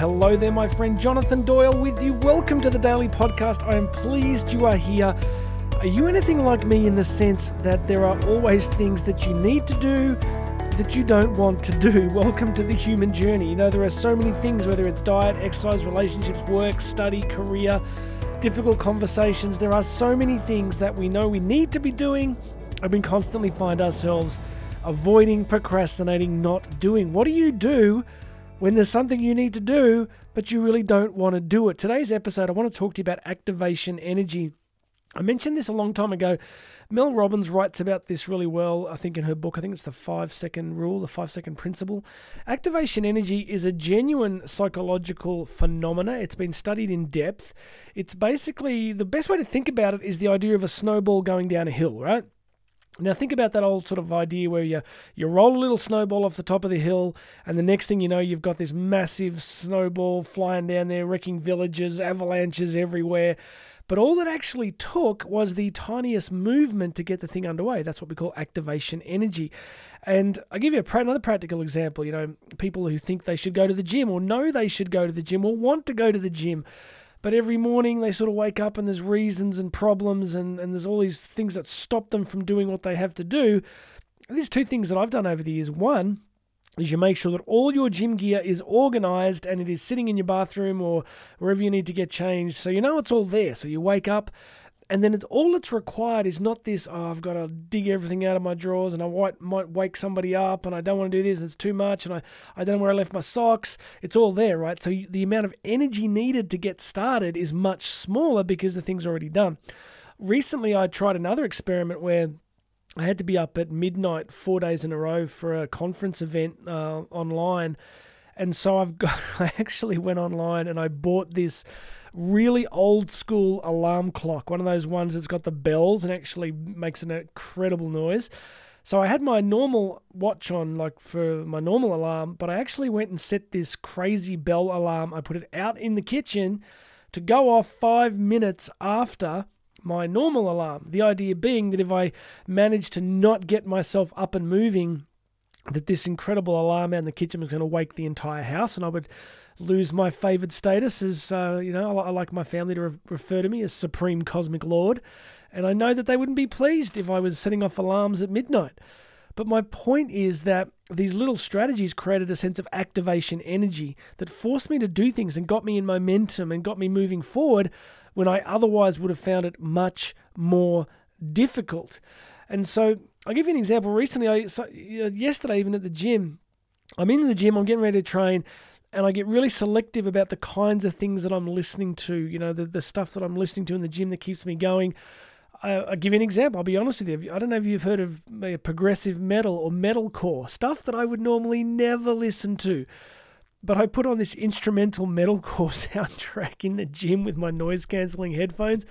hello there, my friend Jonathan Doyle with you. Welcome to the Daily Podcast. I am pleased you are here. Are you anything like me in the sense that there are always things that you need to do that you don't want to do? Welcome to the human journey. You know, there are so many things, whether it's diet, exercise, relationships, work, study, career, difficult conversations. There are so many things that we know we need to be doing, and we constantly find ourselves avoiding, procrastinating, not doing. What do you do? When there's something you need to do, but you really don't want to do it. Today's episode, I want to talk to you about activation energy. I mentioned this a long time ago. Mel Robbins writes about this really well, I think, in her book. I think it's the five second rule, the five second principle. Activation energy is a genuine psychological phenomena. It's been studied in depth. It's basically the best way to think about it is the idea of a snowball going down a hill, right? Now think about that old sort of idea where you you roll a little snowball off the top of the hill, and the next thing you know, you've got this massive snowball flying down there, wrecking villages, avalanches everywhere. But all it actually took was the tiniest movement to get the thing underway. That's what we call activation energy. And I'll give you another practical example. You know, people who think they should go to the gym or know they should go to the gym or want to go to the gym but every morning they sort of wake up and there's reasons and problems and, and there's all these things that stop them from doing what they have to do. There's two things that I've done over the years. One is you make sure that all your gym gear is organized and it is sitting in your bathroom or wherever you need to get changed. So you know it's all there. So you wake up and then all that's required is not this, oh, I've got to dig everything out of my drawers and I might, might wake somebody up and I don't want to do this, it's too much and I, I don't know where I left my socks. It's all there, right? So you, the amount of energy needed to get started is much smaller because the thing's already done. Recently, I tried another experiment where I had to be up at midnight four days in a row for a conference event uh, online. And so I've got, I actually went online and I bought this really old school alarm clock, one of those ones that's got the bells and actually makes an incredible noise. So I had my normal watch on, like for my normal alarm, but I actually went and set this crazy bell alarm. I put it out in the kitchen to go off five minutes after my normal alarm. The idea being that if I managed to not get myself up and moving, that this incredible alarm out in the kitchen was going to wake the entire house, and I would lose my favored status as, uh, you know, I, I, like my family to re- refer to me as Supreme Cosmic Lord. And I know that they wouldn't be pleased if I was setting off alarms at midnight. But my point is that these little strategies created a sense of activation energy that forced me to do things and got me in momentum and got me moving forward when I otherwise would have found it much more difficult. And so I'll give you an example. Recently, I so, yesterday even at the gym, I'm in the gym, I'm getting ready to train, and I get really selective about the kinds of things that I'm listening to. You know, the the stuff that I'm listening to in the gym that keeps me going. I, will give you an example. I'll be honest with you. I don't know if you've heard of progressive metal or metalcore stuff that I would normally never listen to. But I put on this instrumental metalcore soundtrack in the gym with my noise cancelling headphones,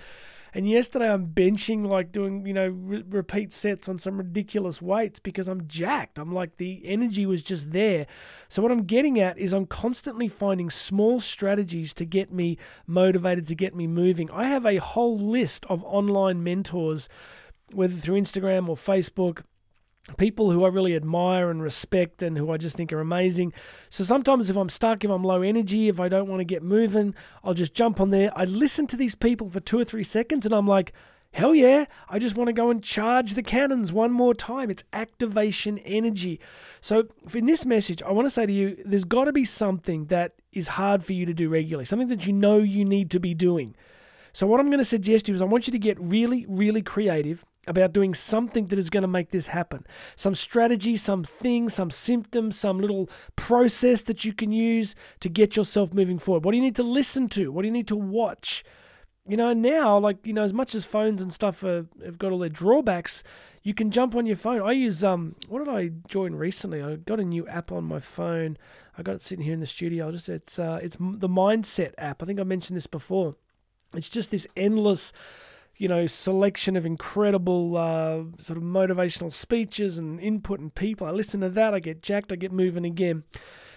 and yesterday I'm benching, like doing, you know, re- repeat sets on some ridiculous weights because I'm jacked. I'm like, the energy was just there. So, what I'm getting at is I'm constantly finding small strategies to get me motivated, to get me moving. I have a whole list of online mentors, whether through Instagram or Facebook people who I really admire and respect and who I just think are amazing. So sometimes if I'm stuck, if I'm low energy, if I don't want to get moving, I'll just jump on there. I listen to these people for two or three seconds and I'm like, hell yeah, I just want to go and charge the cannons one more time. It's activation energy. So in this message, I want to say to you, there's got to be something that is hard for you to do regularly, something that you know you need to be doing. So what I'm going to suggest to you is I want you to get really, really creative about doing something that is going to make this happen. Some strategy, some thing, some symptom, some little process that you can use to get yourself moving forward. What do you need to listen to? What do you need to watch? You know, now, like, you know, as much as phones and stuff are, have got all their drawbacks, you can jump on your phone. I use, um, what did I join recently? I got a new app on my phone. I got it sitting here in the studio. I'll just, it's, uh, it's the Mindset app. I think I mentioned this before. It's just this endless you know, selection of incredible uh, sort of motivational speeches and input and people. I listen to that, I get jacked, I get moving again.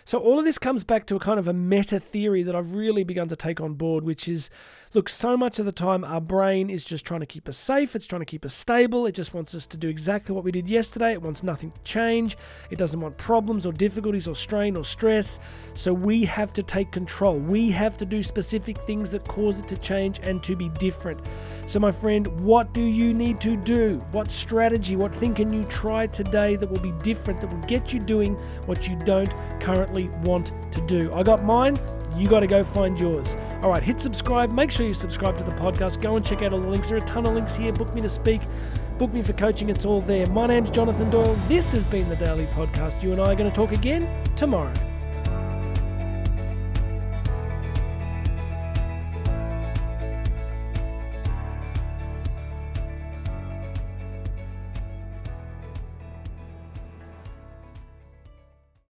So all of this comes back to a kind of a meta theory that I've really begun to take on board, which is Look, so much of the time, our brain is just trying to keep us safe, it's trying to keep us stable, it just wants us to do exactly what we did yesterday, it wants nothing to change, it doesn't want problems or difficulties or strain or stress. So we have to take control. We have to do specific things that cause it to change and to be different. So, my friend, what do you need to do? What strategy, what thing can you try today that will be different, that will get you doing what you don't currently want to do? I got mine you got to go find yours. All right, hit subscribe. Make sure you subscribe to the podcast. Go and check out all the links. There are a ton of links here. Book me to speak, book me for coaching. It's all there. My name's Jonathan Doyle. This has been the Daily Podcast. You and I are going to talk again tomorrow.